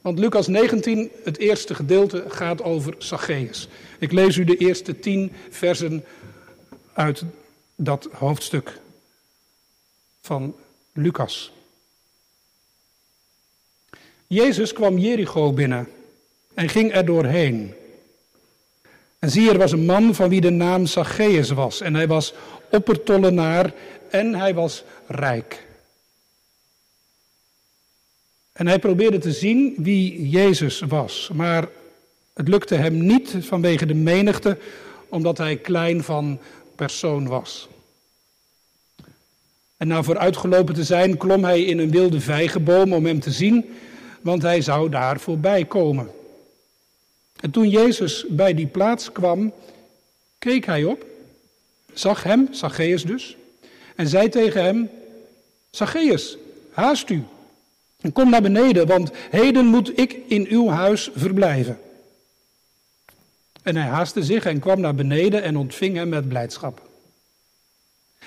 Want Lucas 19, het eerste gedeelte, gaat over Zacchaeus. Ik lees u de eerste tien versen uit dat hoofdstuk van Lucas. Jezus kwam Jericho binnen en ging er doorheen. En zie, er was een man van wie de naam Zacchaeus was. En hij was oppertollenaar en hij was rijk. En hij probeerde te zien wie Jezus was. Maar het lukte hem niet vanwege de menigte, omdat hij klein van persoon was. En na vooruitgelopen te zijn, klom hij in een wilde vijgenboom om hem te zien, want hij zou daar voorbij komen. En toen Jezus bij die plaats kwam, keek hij op, zag hem, Zacchaeus dus, en zei tegen hem, Zacchaeus, haast u kom naar beneden, want heden moet ik in uw huis verblijven. En hij haastte zich en kwam naar beneden en ontving hem met blijdschap.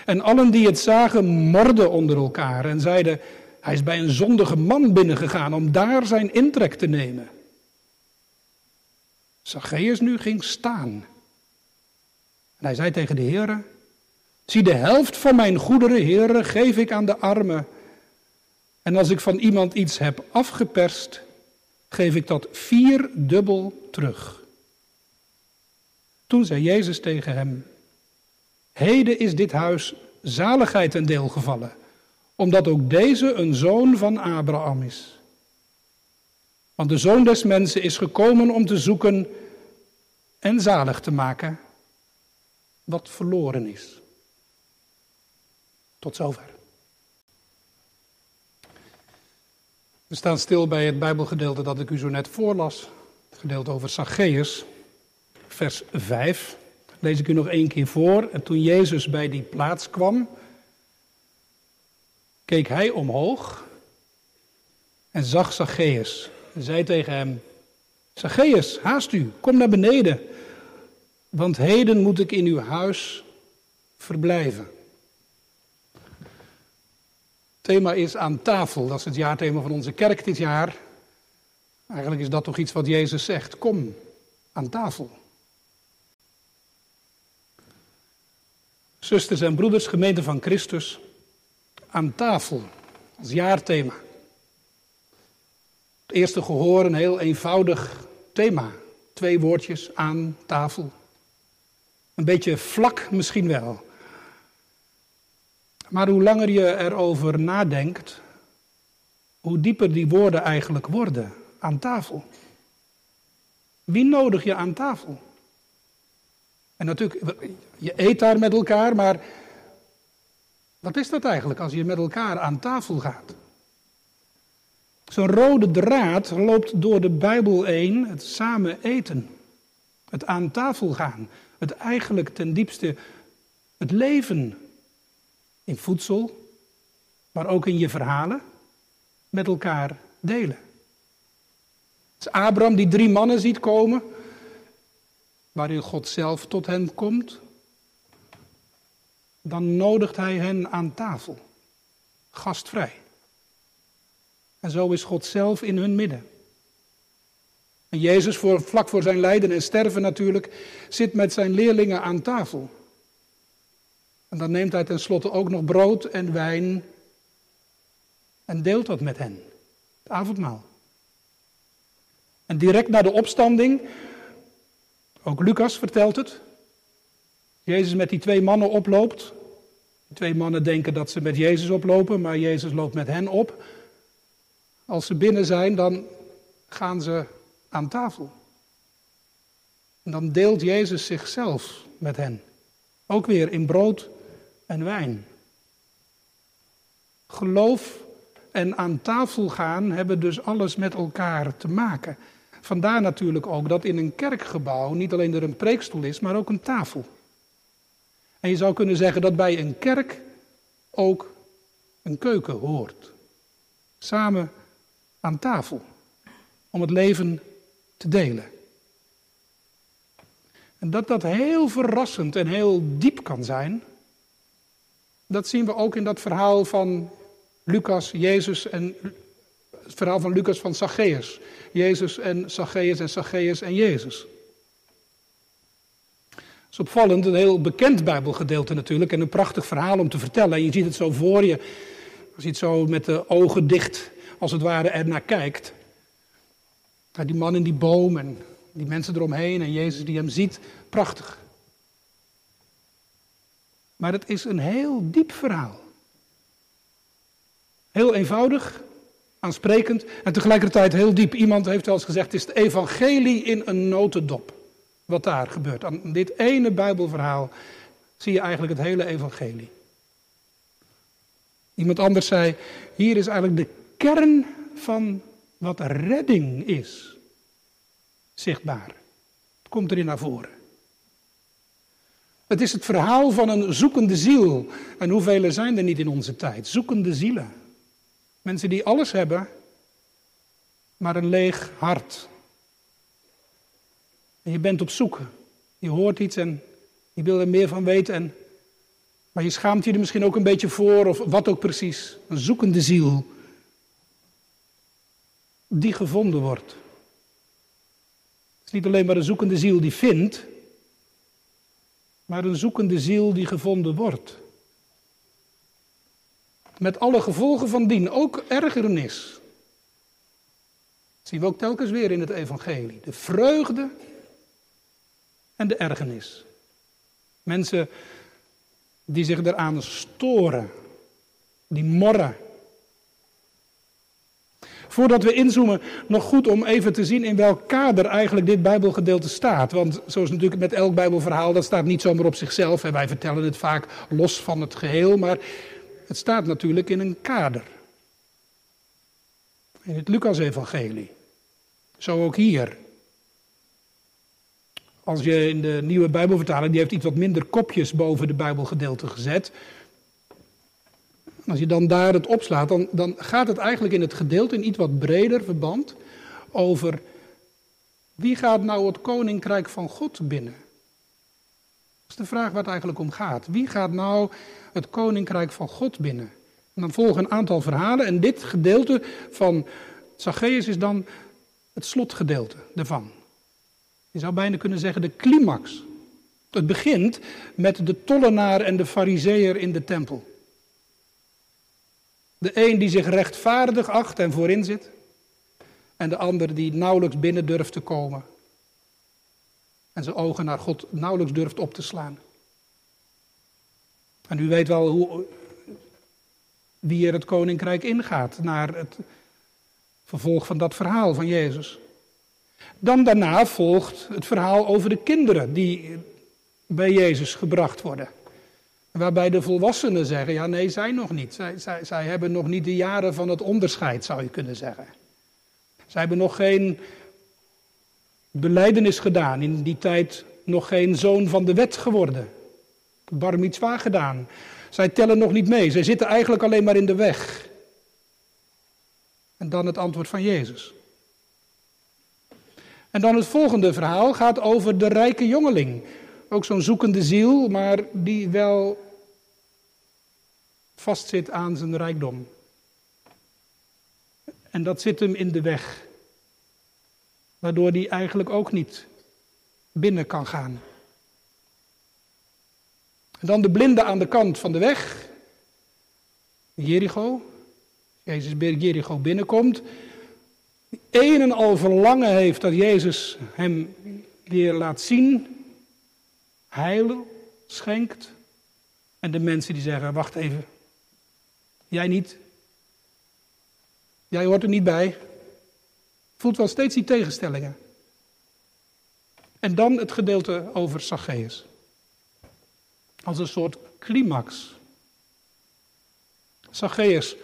En allen die het zagen, morden onder elkaar en zeiden: Hij is bij een zondige man binnengegaan om daar zijn intrek te nemen. Zacchaeus nu ging staan. En hij zei tegen de heren: Zie, de helft van mijn goederen, heren, geef ik aan de armen. En als ik van iemand iets heb afgeperst, geef ik dat vierdubbel terug. Toen zei Jezus tegen hem: Heden is dit huis zaligheid ten deel gevallen, omdat ook deze een zoon van Abraham is. Want de zoon des mensen is gekomen om te zoeken en zalig te maken wat verloren is. Tot zover. We staan stil bij het Bijbelgedeelte dat ik u zo net voorlas. Het gedeelte over Zacchaeus, vers 5. Lees ik u nog één keer voor. En toen Jezus bij die plaats kwam, keek hij omhoog en zag Zacchaeus. En zei tegen hem: Zacchaeus, haast u, kom naar beneden. Want heden moet ik in uw huis verblijven. Thema is aan tafel. Dat is het jaarthema van onze kerk dit jaar. Eigenlijk is dat toch iets wat Jezus zegt. Kom aan tafel. Zusters en broeders, gemeente van Christus, aan tafel als jaarthema. Het eerste gehoor een heel eenvoudig thema. Twee woordjes aan tafel. Een beetje vlak misschien wel. Maar hoe langer je erover nadenkt, hoe dieper die woorden eigenlijk worden aan tafel. Wie nodig je aan tafel? En natuurlijk, je eet daar met elkaar, maar wat is dat eigenlijk als je met elkaar aan tafel gaat? Zo'n rode draad loopt door de Bijbel heen, het samen eten, het aan tafel gaan, het eigenlijk ten diepste het leven in voedsel, maar ook in je verhalen met elkaar delen. Is Abraham die drie mannen ziet komen waarin God zelf tot hen komt, dan nodigt hij hen aan tafel, gastvrij. En zo is God zelf in hun midden. En Jezus, voor, vlak voor zijn lijden en sterven natuurlijk, zit met zijn leerlingen aan tafel. En dan neemt hij tenslotte ook nog brood en wijn en deelt dat met hen, het avondmaal. En direct na de opstanding ook Lucas vertelt het. Jezus met die twee mannen oploopt. Die twee mannen denken dat ze met Jezus oplopen, maar Jezus loopt met hen op. Als ze binnen zijn, dan gaan ze aan tafel. En dan deelt Jezus zichzelf met hen. Ook weer in brood en wijn. Geloof en aan tafel gaan hebben dus alles met elkaar te maken. Vandaar natuurlijk ook dat in een kerkgebouw niet alleen er een preekstoel is, maar ook een tafel. En je zou kunnen zeggen dat bij een kerk ook een keuken hoort. Samen aan tafel. Om het leven te delen. En dat dat heel verrassend en heel diep kan zijn, dat zien we ook in dat verhaal van Lucas, Jezus en Het verhaal van Lucas van Zacchaeus. Jezus en Zacchaeus en Zacchaeus en Jezus. Het is opvallend, een heel bekend Bijbelgedeelte natuurlijk en een prachtig verhaal om te vertellen. En je ziet het zo voor je, je het zo met de ogen dicht, als het ware, ernaar kijkt. Die man in die boom en die mensen eromheen en Jezus die hem ziet, prachtig. Maar het is een heel diep verhaal. Heel eenvoudig, aansprekend en tegelijkertijd heel diep. Iemand heeft wel eens gezegd, het is het evangelie in een notendop. Wat daar gebeurt. Aan dit ene Bijbelverhaal zie je eigenlijk het hele evangelie. Iemand anders zei, hier is eigenlijk de kern van wat redding is. Zichtbaar. Het komt erin naar voren. Het is het verhaal van een zoekende ziel. En hoeveel zijn er niet in onze tijd? Zoekende zielen. Mensen die alles hebben, maar een leeg hart. En je bent op zoek. Je hoort iets en je wil er meer van weten. En, maar je schaamt je er misschien ook een beetje voor, of wat ook precies. Een zoekende ziel. Die gevonden wordt. Het is niet alleen maar een zoekende ziel die vindt, maar een zoekende ziel die gevonden wordt. Met alle gevolgen van dien, ook ergernis. Dat zien we ook telkens weer in het evangelie. De vreugde en de ergernis. Mensen die zich eraan storen, die morren. Voordat we inzoomen, nog goed om even te zien in welk kader eigenlijk dit Bijbelgedeelte staat. Want zoals natuurlijk met elk Bijbelverhaal, dat staat niet zomaar op zichzelf. En wij vertellen het vaak los van het geheel, maar het staat natuurlijk in een kader. In het Lucas-evangelie. Zo ook hier. Als je in de nieuwe Bijbelvertaling, die heeft iets wat minder kopjes boven de Bijbelgedeelte gezet. Als je dan daar het opslaat, dan, dan gaat het eigenlijk in het gedeelte in iets wat breder verband over wie gaat nou het koninkrijk van God binnen? Dat is de vraag waar het eigenlijk om gaat. Wie gaat nou het koninkrijk van God binnen? En dan volgen een aantal verhalen en dit gedeelte van Zacchaeus is dan het slotgedeelte ervan. Je zou bijna kunnen zeggen de climax. Het begint met de tollenaar en de fariseer in de tempel. De een die zich rechtvaardig acht en voorin zit. En de ander die nauwelijks binnen durft te komen. En zijn ogen naar God nauwelijks durft op te slaan. En u weet wel hoe, wie er het koninkrijk ingaat naar het vervolg van dat verhaal van Jezus. Dan daarna volgt het verhaal over de kinderen die bij Jezus gebracht worden. Waarbij de volwassenen zeggen, ja nee, zij nog niet. Zij, zij, zij hebben nog niet de jaren van het onderscheid, zou je kunnen zeggen. Zij hebben nog geen beleidenis gedaan, in die tijd nog geen zoon van de wet geworden. Bar mitzwa gedaan. Zij tellen nog niet mee, zij zitten eigenlijk alleen maar in de weg. En dan het antwoord van Jezus. En dan het volgende verhaal gaat over de rijke jongeling. Ook zo'n zoekende ziel, maar die wel vastzit aan zijn rijkdom. En dat zit hem in de weg. Waardoor hij eigenlijk ook niet binnen kan gaan. En dan de blinde aan de kant van de weg. Jericho. Jezus bij Jericho binnenkomt. Een en al verlangen heeft dat Jezus hem weer laat zien. Heilen schenkt. En de mensen die zeggen, wacht even. Jij niet. Jij hoort er niet bij. Voelt wel steeds die tegenstellingen. En dan het gedeelte over Zacchaeus. Als een soort climax. Zacchaeus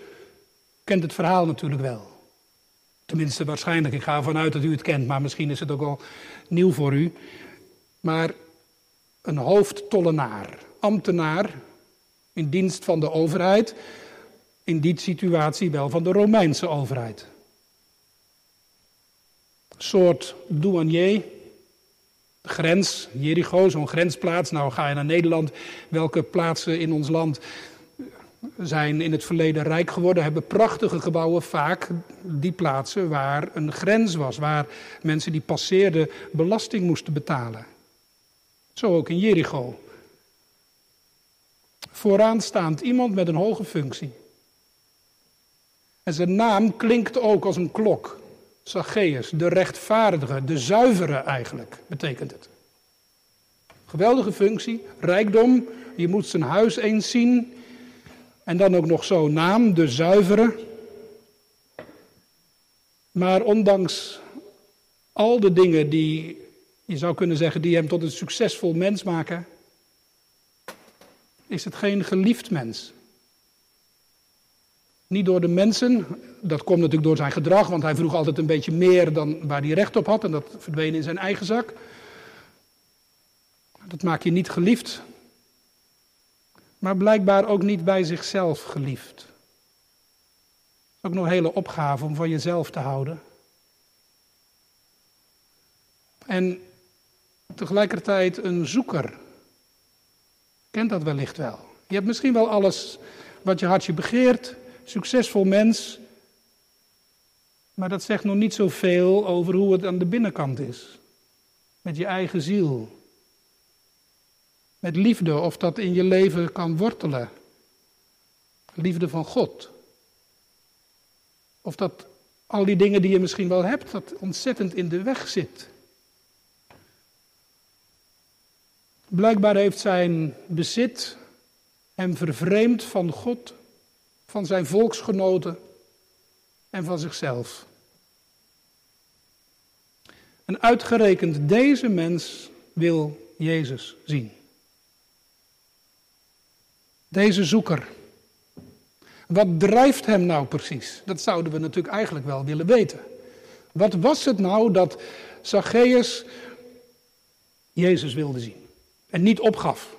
kent het verhaal natuurlijk wel. Tenminste, waarschijnlijk. Ik ga ervan uit dat u het kent, maar misschien is het ook al nieuw voor u. Maar een hoofdtollenaar, ambtenaar in dienst van de overheid, in die situatie wel van de Romeinse overheid. Een soort douanier, grens, Jericho, zo'n grensplaats. Nou ga je naar Nederland, welke plaatsen in ons land zijn in het verleden rijk geworden, hebben prachtige gebouwen vaak die plaatsen waar een grens was, waar mensen die passeerden belasting moesten betalen. Zo ook in Jericho. Vooraan staand iemand met een hoge functie. En zijn naam klinkt ook als een klok. Zacchaeus, de rechtvaardige, de zuivere eigenlijk, betekent het. Geweldige functie, rijkdom. Je moet zijn huis eens zien. En dan ook nog zo'n naam, de zuivere. Maar ondanks al de dingen die, je zou kunnen zeggen, die hem tot een succesvol mens maken, is het geen geliefd mens. Niet door de mensen, dat komt natuurlijk door zijn gedrag, want hij vroeg altijd een beetje meer dan waar hij recht op had en dat verdween in zijn eigen zak. Dat maakt je niet geliefd, maar blijkbaar ook niet bij zichzelf geliefd. Ook nog een hele opgave om van jezelf te houden. En tegelijkertijd een zoeker. Kent dat wellicht wel. Je hebt misschien wel alles wat je hartje begeert, succesvol mens. Maar dat zegt nog niet zoveel over hoe het aan de binnenkant is. Met je eigen ziel. Met liefde, of dat in je leven kan wortelen. Liefde van God. Of dat al die dingen die je misschien wel hebt, dat ontzettend in de weg zit. Blijkbaar heeft zijn bezit hem vervreemd van God, van zijn volksgenoten en van zichzelf. En uitgerekend deze mens wil Jezus zien. Deze zoeker. Wat drijft hem nou precies? Dat zouden we natuurlijk eigenlijk wel willen weten. Wat was het nou dat Zacchaeus Jezus wilde zien en niet opgaf?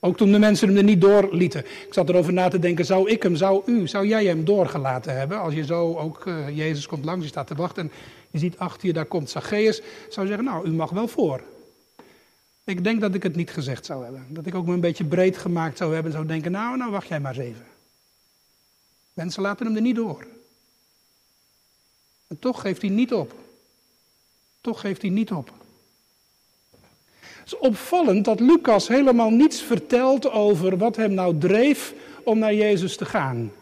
Ook toen de mensen hem er niet doorlieten. Ik zat erover na te denken, zou ik hem, zou u, zou jij hem doorgelaten hebben? Als je zo ook, uh, Jezus komt langs, je staat te wachten en je ziet achter je, daar komt Zacchaeus. Zou zeggen, nou, u mag wel voor. Ik denk dat ik het niet gezegd zou hebben. Dat ik ook me een beetje breed gemaakt zou hebben en zou denken, nou, nou wacht jij maar eens even. Mensen laten hem er niet door. En toch geeft hij niet op. Toch geeft hij niet op. Het is opvallend dat Lucas helemaal niets vertelt over wat hem nou dreef om naar Jezus te gaan.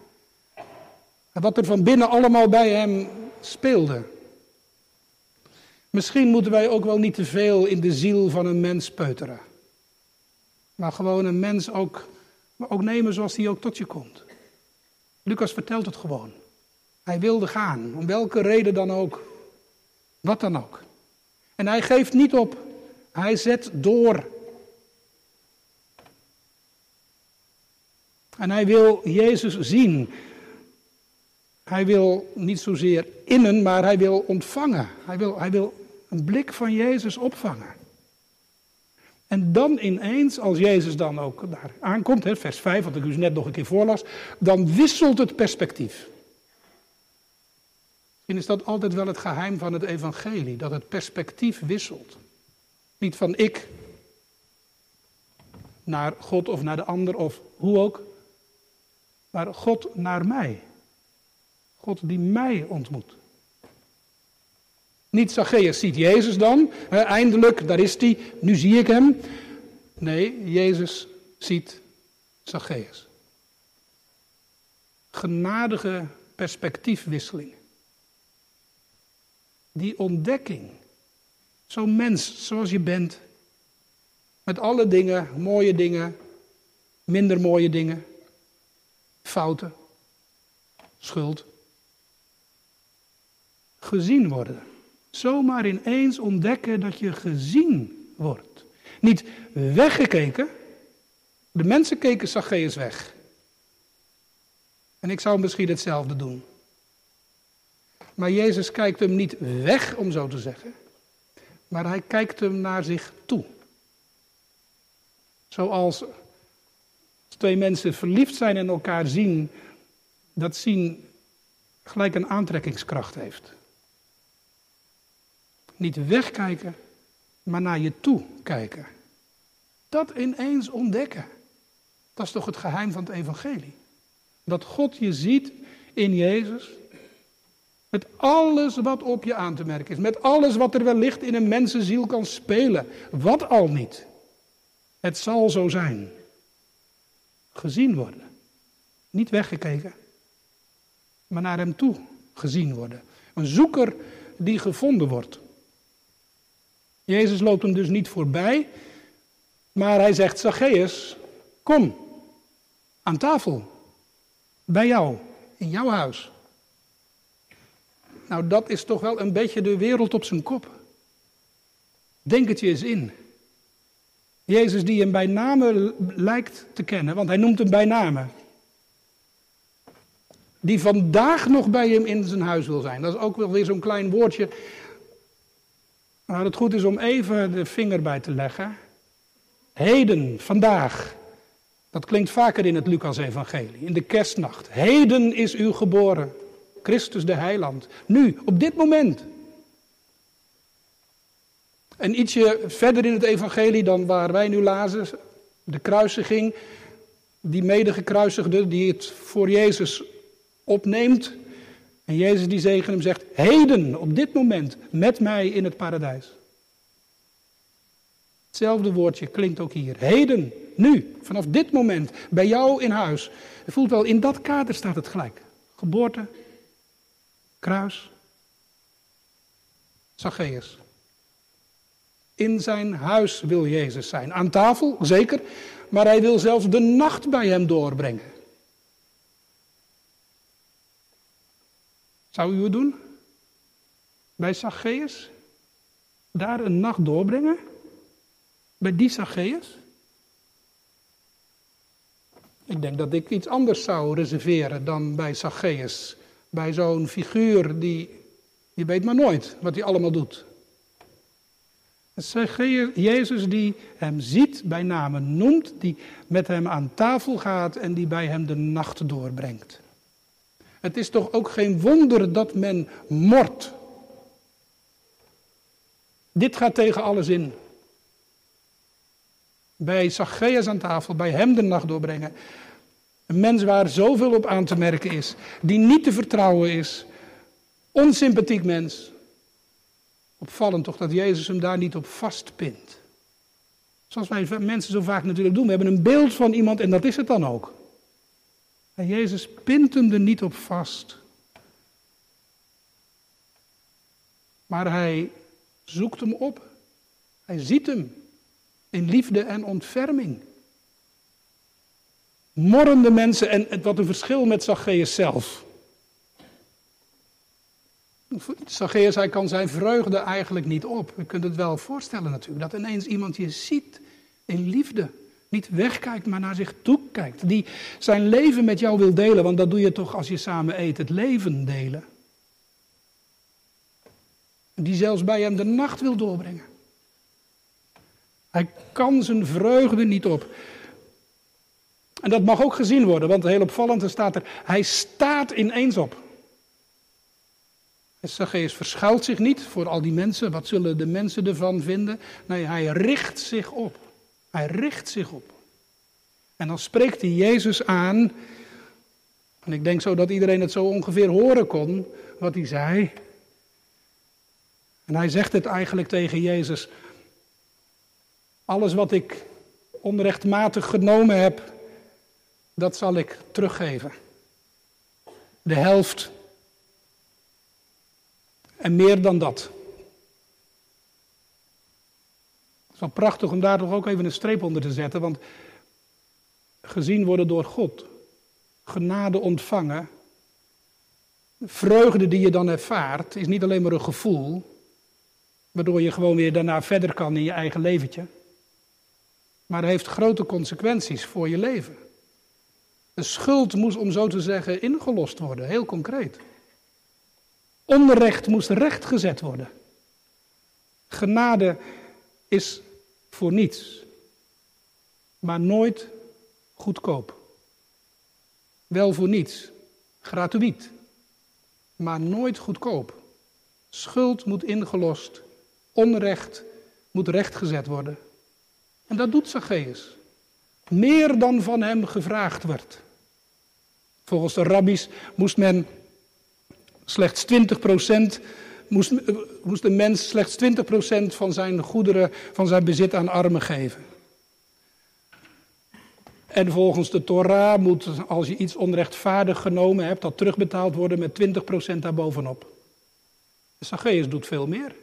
En wat er van binnen allemaal bij hem speelde. Misschien moeten wij ook wel niet te veel in de ziel van een mens peuteren. Maar gewoon een mens ook, ook nemen zoals die ook tot je komt. Lucas vertelt het gewoon. Hij wilde gaan, om welke reden dan ook. Wat dan ook. En hij geeft niet op. Hij zet door. En hij wil Jezus zien. Hij wil niet zozeer innen, maar hij wil ontvangen. Hij wil, hij wil een blik van Jezus opvangen. En dan ineens, als Jezus dan ook daar aankomt, hè, vers 5, wat ik u net nog een keer voorlas, dan wisselt het perspectief. Misschien is dat altijd wel het geheim van het evangelie, dat het perspectief wisselt. Niet van ik naar God of naar de ander of hoe ook, maar God naar mij. God die mij ontmoet. Niet Zacchaeus ziet Jezus dan, eindelijk, daar is hij, nu zie ik hem. Nee, Jezus ziet Zacchaeus. Genadige perspectiefwisseling. Die ontdekking. Zo'n mens zoals je bent. Met alle dingen, mooie dingen, minder mooie dingen, fouten, schuld. Gezien worden. Zomaar ineens ontdekken dat je gezien wordt. Niet weggekeken. De mensen keken Zacchaeus weg. En ik zou misschien hetzelfde doen. Maar Jezus kijkt hem niet weg, om zo te zeggen. Maar hij kijkt hem naar zich toe. Zoals twee mensen verliefd zijn en elkaar zien, dat zien gelijk een aantrekkingskracht heeft. Niet wegkijken, maar naar je toe kijken. Dat ineens ontdekken. Dat is toch het geheim van het evangelie? Dat God je ziet in Jezus. Met alles wat op je aan te merken is. Met alles wat er wellicht in een mensenziel kan spelen. Wat al niet. Het zal zo zijn. Gezien worden. Niet weggekeken. Maar naar hem toe gezien worden. Een zoeker die gevonden wordt. Jezus loopt hem dus niet voorbij. Maar hij zegt, Zacchaeus, kom aan tafel. Bij jou, in jouw huis. Nou, dat is toch wel een beetje de wereld op zijn kop. Denk het je eens in. Jezus die hem bij name lijkt te kennen, want hij noemt hem bij name. Die vandaag nog bij hem in zijn huis wil zijn. Dat is ook wel weer zo'n klein woordje. Maar het goed is om even de vinger bij te leggen. Heden, vandaag. Dat klinkt vaker in het Lucas-evangelie, in de kerstnacht. Heden is u geboren, Christus de Heiland. Nu, op dit moment. En ietsje verder in het evangelie dan waar wij nu lazen, de kruisiging, die medegekruisigde, die het voor Jezus opneemt. En Jezus die zegen hem zegt, heden, op dit moment, met mij in het paradijs. Hetzelfde woordje klinkt ook hier. Heden, nu, vanaf dit moment, bij jou in huis. Je voelt wel, in dat kader staat het gelijk. Geboorte, kruis, Zacchaeus. In zijn huis wil Jezus zijn. Aan tafel, zeker, maar hij wil zelfs de nacht bij hem doorbrengen. Zou u het doen? Bij Zacchaeus? Daar een nacht doorbrengen? Bij die Zacchaeus? Ik denk dat ik iets anders zou reserveren dan bij Zacchaeus. Bij zo'n figuur die, je weet maar nooit wat hij allemaal doet. Zacchaeus, Jezus die hem ziet, bij name noemt, die met hem aan tafel gaat en die bij hem de nacht doorbrengt. Het is toch ook geen wonder dat men mort. Dit gaat tegen alles in bij Zacchaeus aan tafel, bij hem de nacht doorbrengen. Een mens waar zoveel op aan te merken is, die niet te vertrouwen is, onsympathiek mens. Opvallend toch dat Jezus hem daar niet op vastpint. Zoals wij mensen zo vaak natuurlijk doen. We hebben een beeld van iemand en dat is het dan ook. En Jezus pint hem er niet op vast. Maar hij zoekt hem op. Hij ziet hem in liefde en ontferming. Morrende mensen en wat een verschil met Zacchaeus zelf. Zacchaeus, hij kan zijn vreugde eigenlijk niet op. Je kunt het wel voorstellen natuurlijk, dat ineens iemand je ziet in liefde. Niet wegkijkt, maar naar zich toe kijkt. Die zijn leven met jou wil delen, want dat doe je toch als je samen eet, het leven delen. Die zelfs bij hem de nacht wil doorbrengen. Hij kan zijn vreugde niet op. En dat mag ook gezien worden, want heel opvallend staat er, hij staat ineens op. Zacchaeus verschuilt zich niet voor al die mensen, wat zullen de mensen ervan vinden? Nee, hij richt zich op. Hij richt zich op. En dan spreekt hij Jezus aan, en ik denk zo dat iedereen het zo ongeveer horen kon, wat hij zei. En hij zegt het eigenlijk tegen Jezus, alles wat ik onrechtmatig genomen heb, dat zal ik teruggeven. De helft. En meer dan dat. Het is wel prachtig om daar toch ook even een streep onder te zetten, want gezien worden door God, genade ontvangen, vreugde die je dan ervaart, is niet alleen maar een gevoel, waardoor je gewoon weer daarna verder kan in je eigen leventje maar heeft grote consequenties voor je leven. De schuld moest, om zo te zeggen, ingelost worden, heel concreet. Onrecht moest rechtgezet worden. Genade is voor niets, maar nooit goedkoop. Wel voor niets, gratuit, maar nooit goedkoop. Schuld moet ingelost, onrecht moet rechtgezet worden. En dat doet Zacchaeus. Meer dan van hem gevraagd werd. Volgens de rabbies moest men slechts 20 moest, moest de mens slechts 20% van zijn goederen, van zijn bezit aan armen geven. En volgens de Torah moet, als je iets onrechtvaardig genomen hebt, dat terugbetaald worden met 20% daarbovenop. Zacchaeus doet veel meer.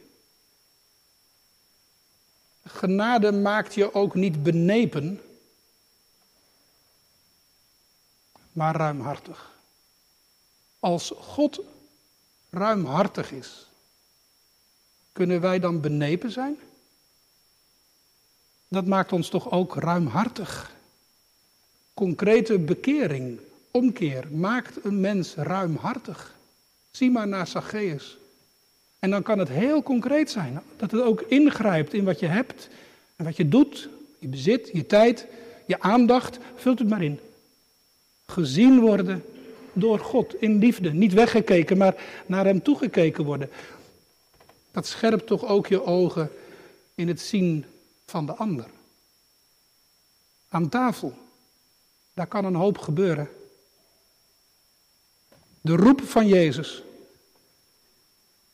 Genade maakt je ook niet benepen, maar ruimhartig. Als God ruimhartig is, kunnen wij dan benepen zijn? Dat maakt ons toch ook ruimhartig. Concrete bekering, omkeer, maakt een mens ruimhartig. Zie maar naar Zacchaeus. En dan kan het heel concreet zijn. Dat het ook ingrijpt in wat je hebt en wat je doet, je bezit, je tijd, je aandacht. Vult het maar in. Gezien worden door God in liefde. Niet weggekeken, maar naar Hem toegekeken worden. Dat scherpt toch ook je ogen in het zien van de ander. Aan tafel, daar kan een hoop gebeuren. De roep van Jezus.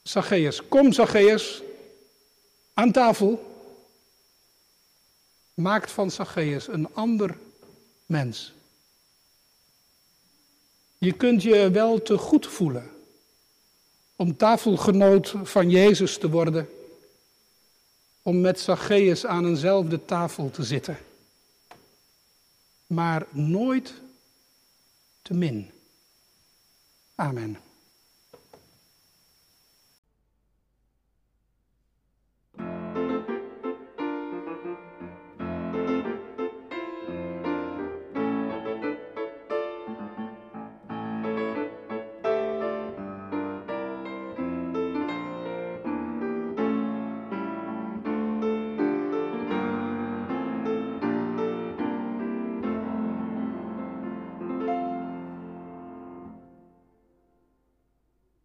Zacchaeus, kom Zacchaeus, aan tafel. Maakt van Zacchaeus een ander mens. Je kunt je wel te goed voelen om tafelgenoot van Jezus te worden, om met Zacchaeus aan eenzelfde tafel te zitten, maar nooit te min. Amen.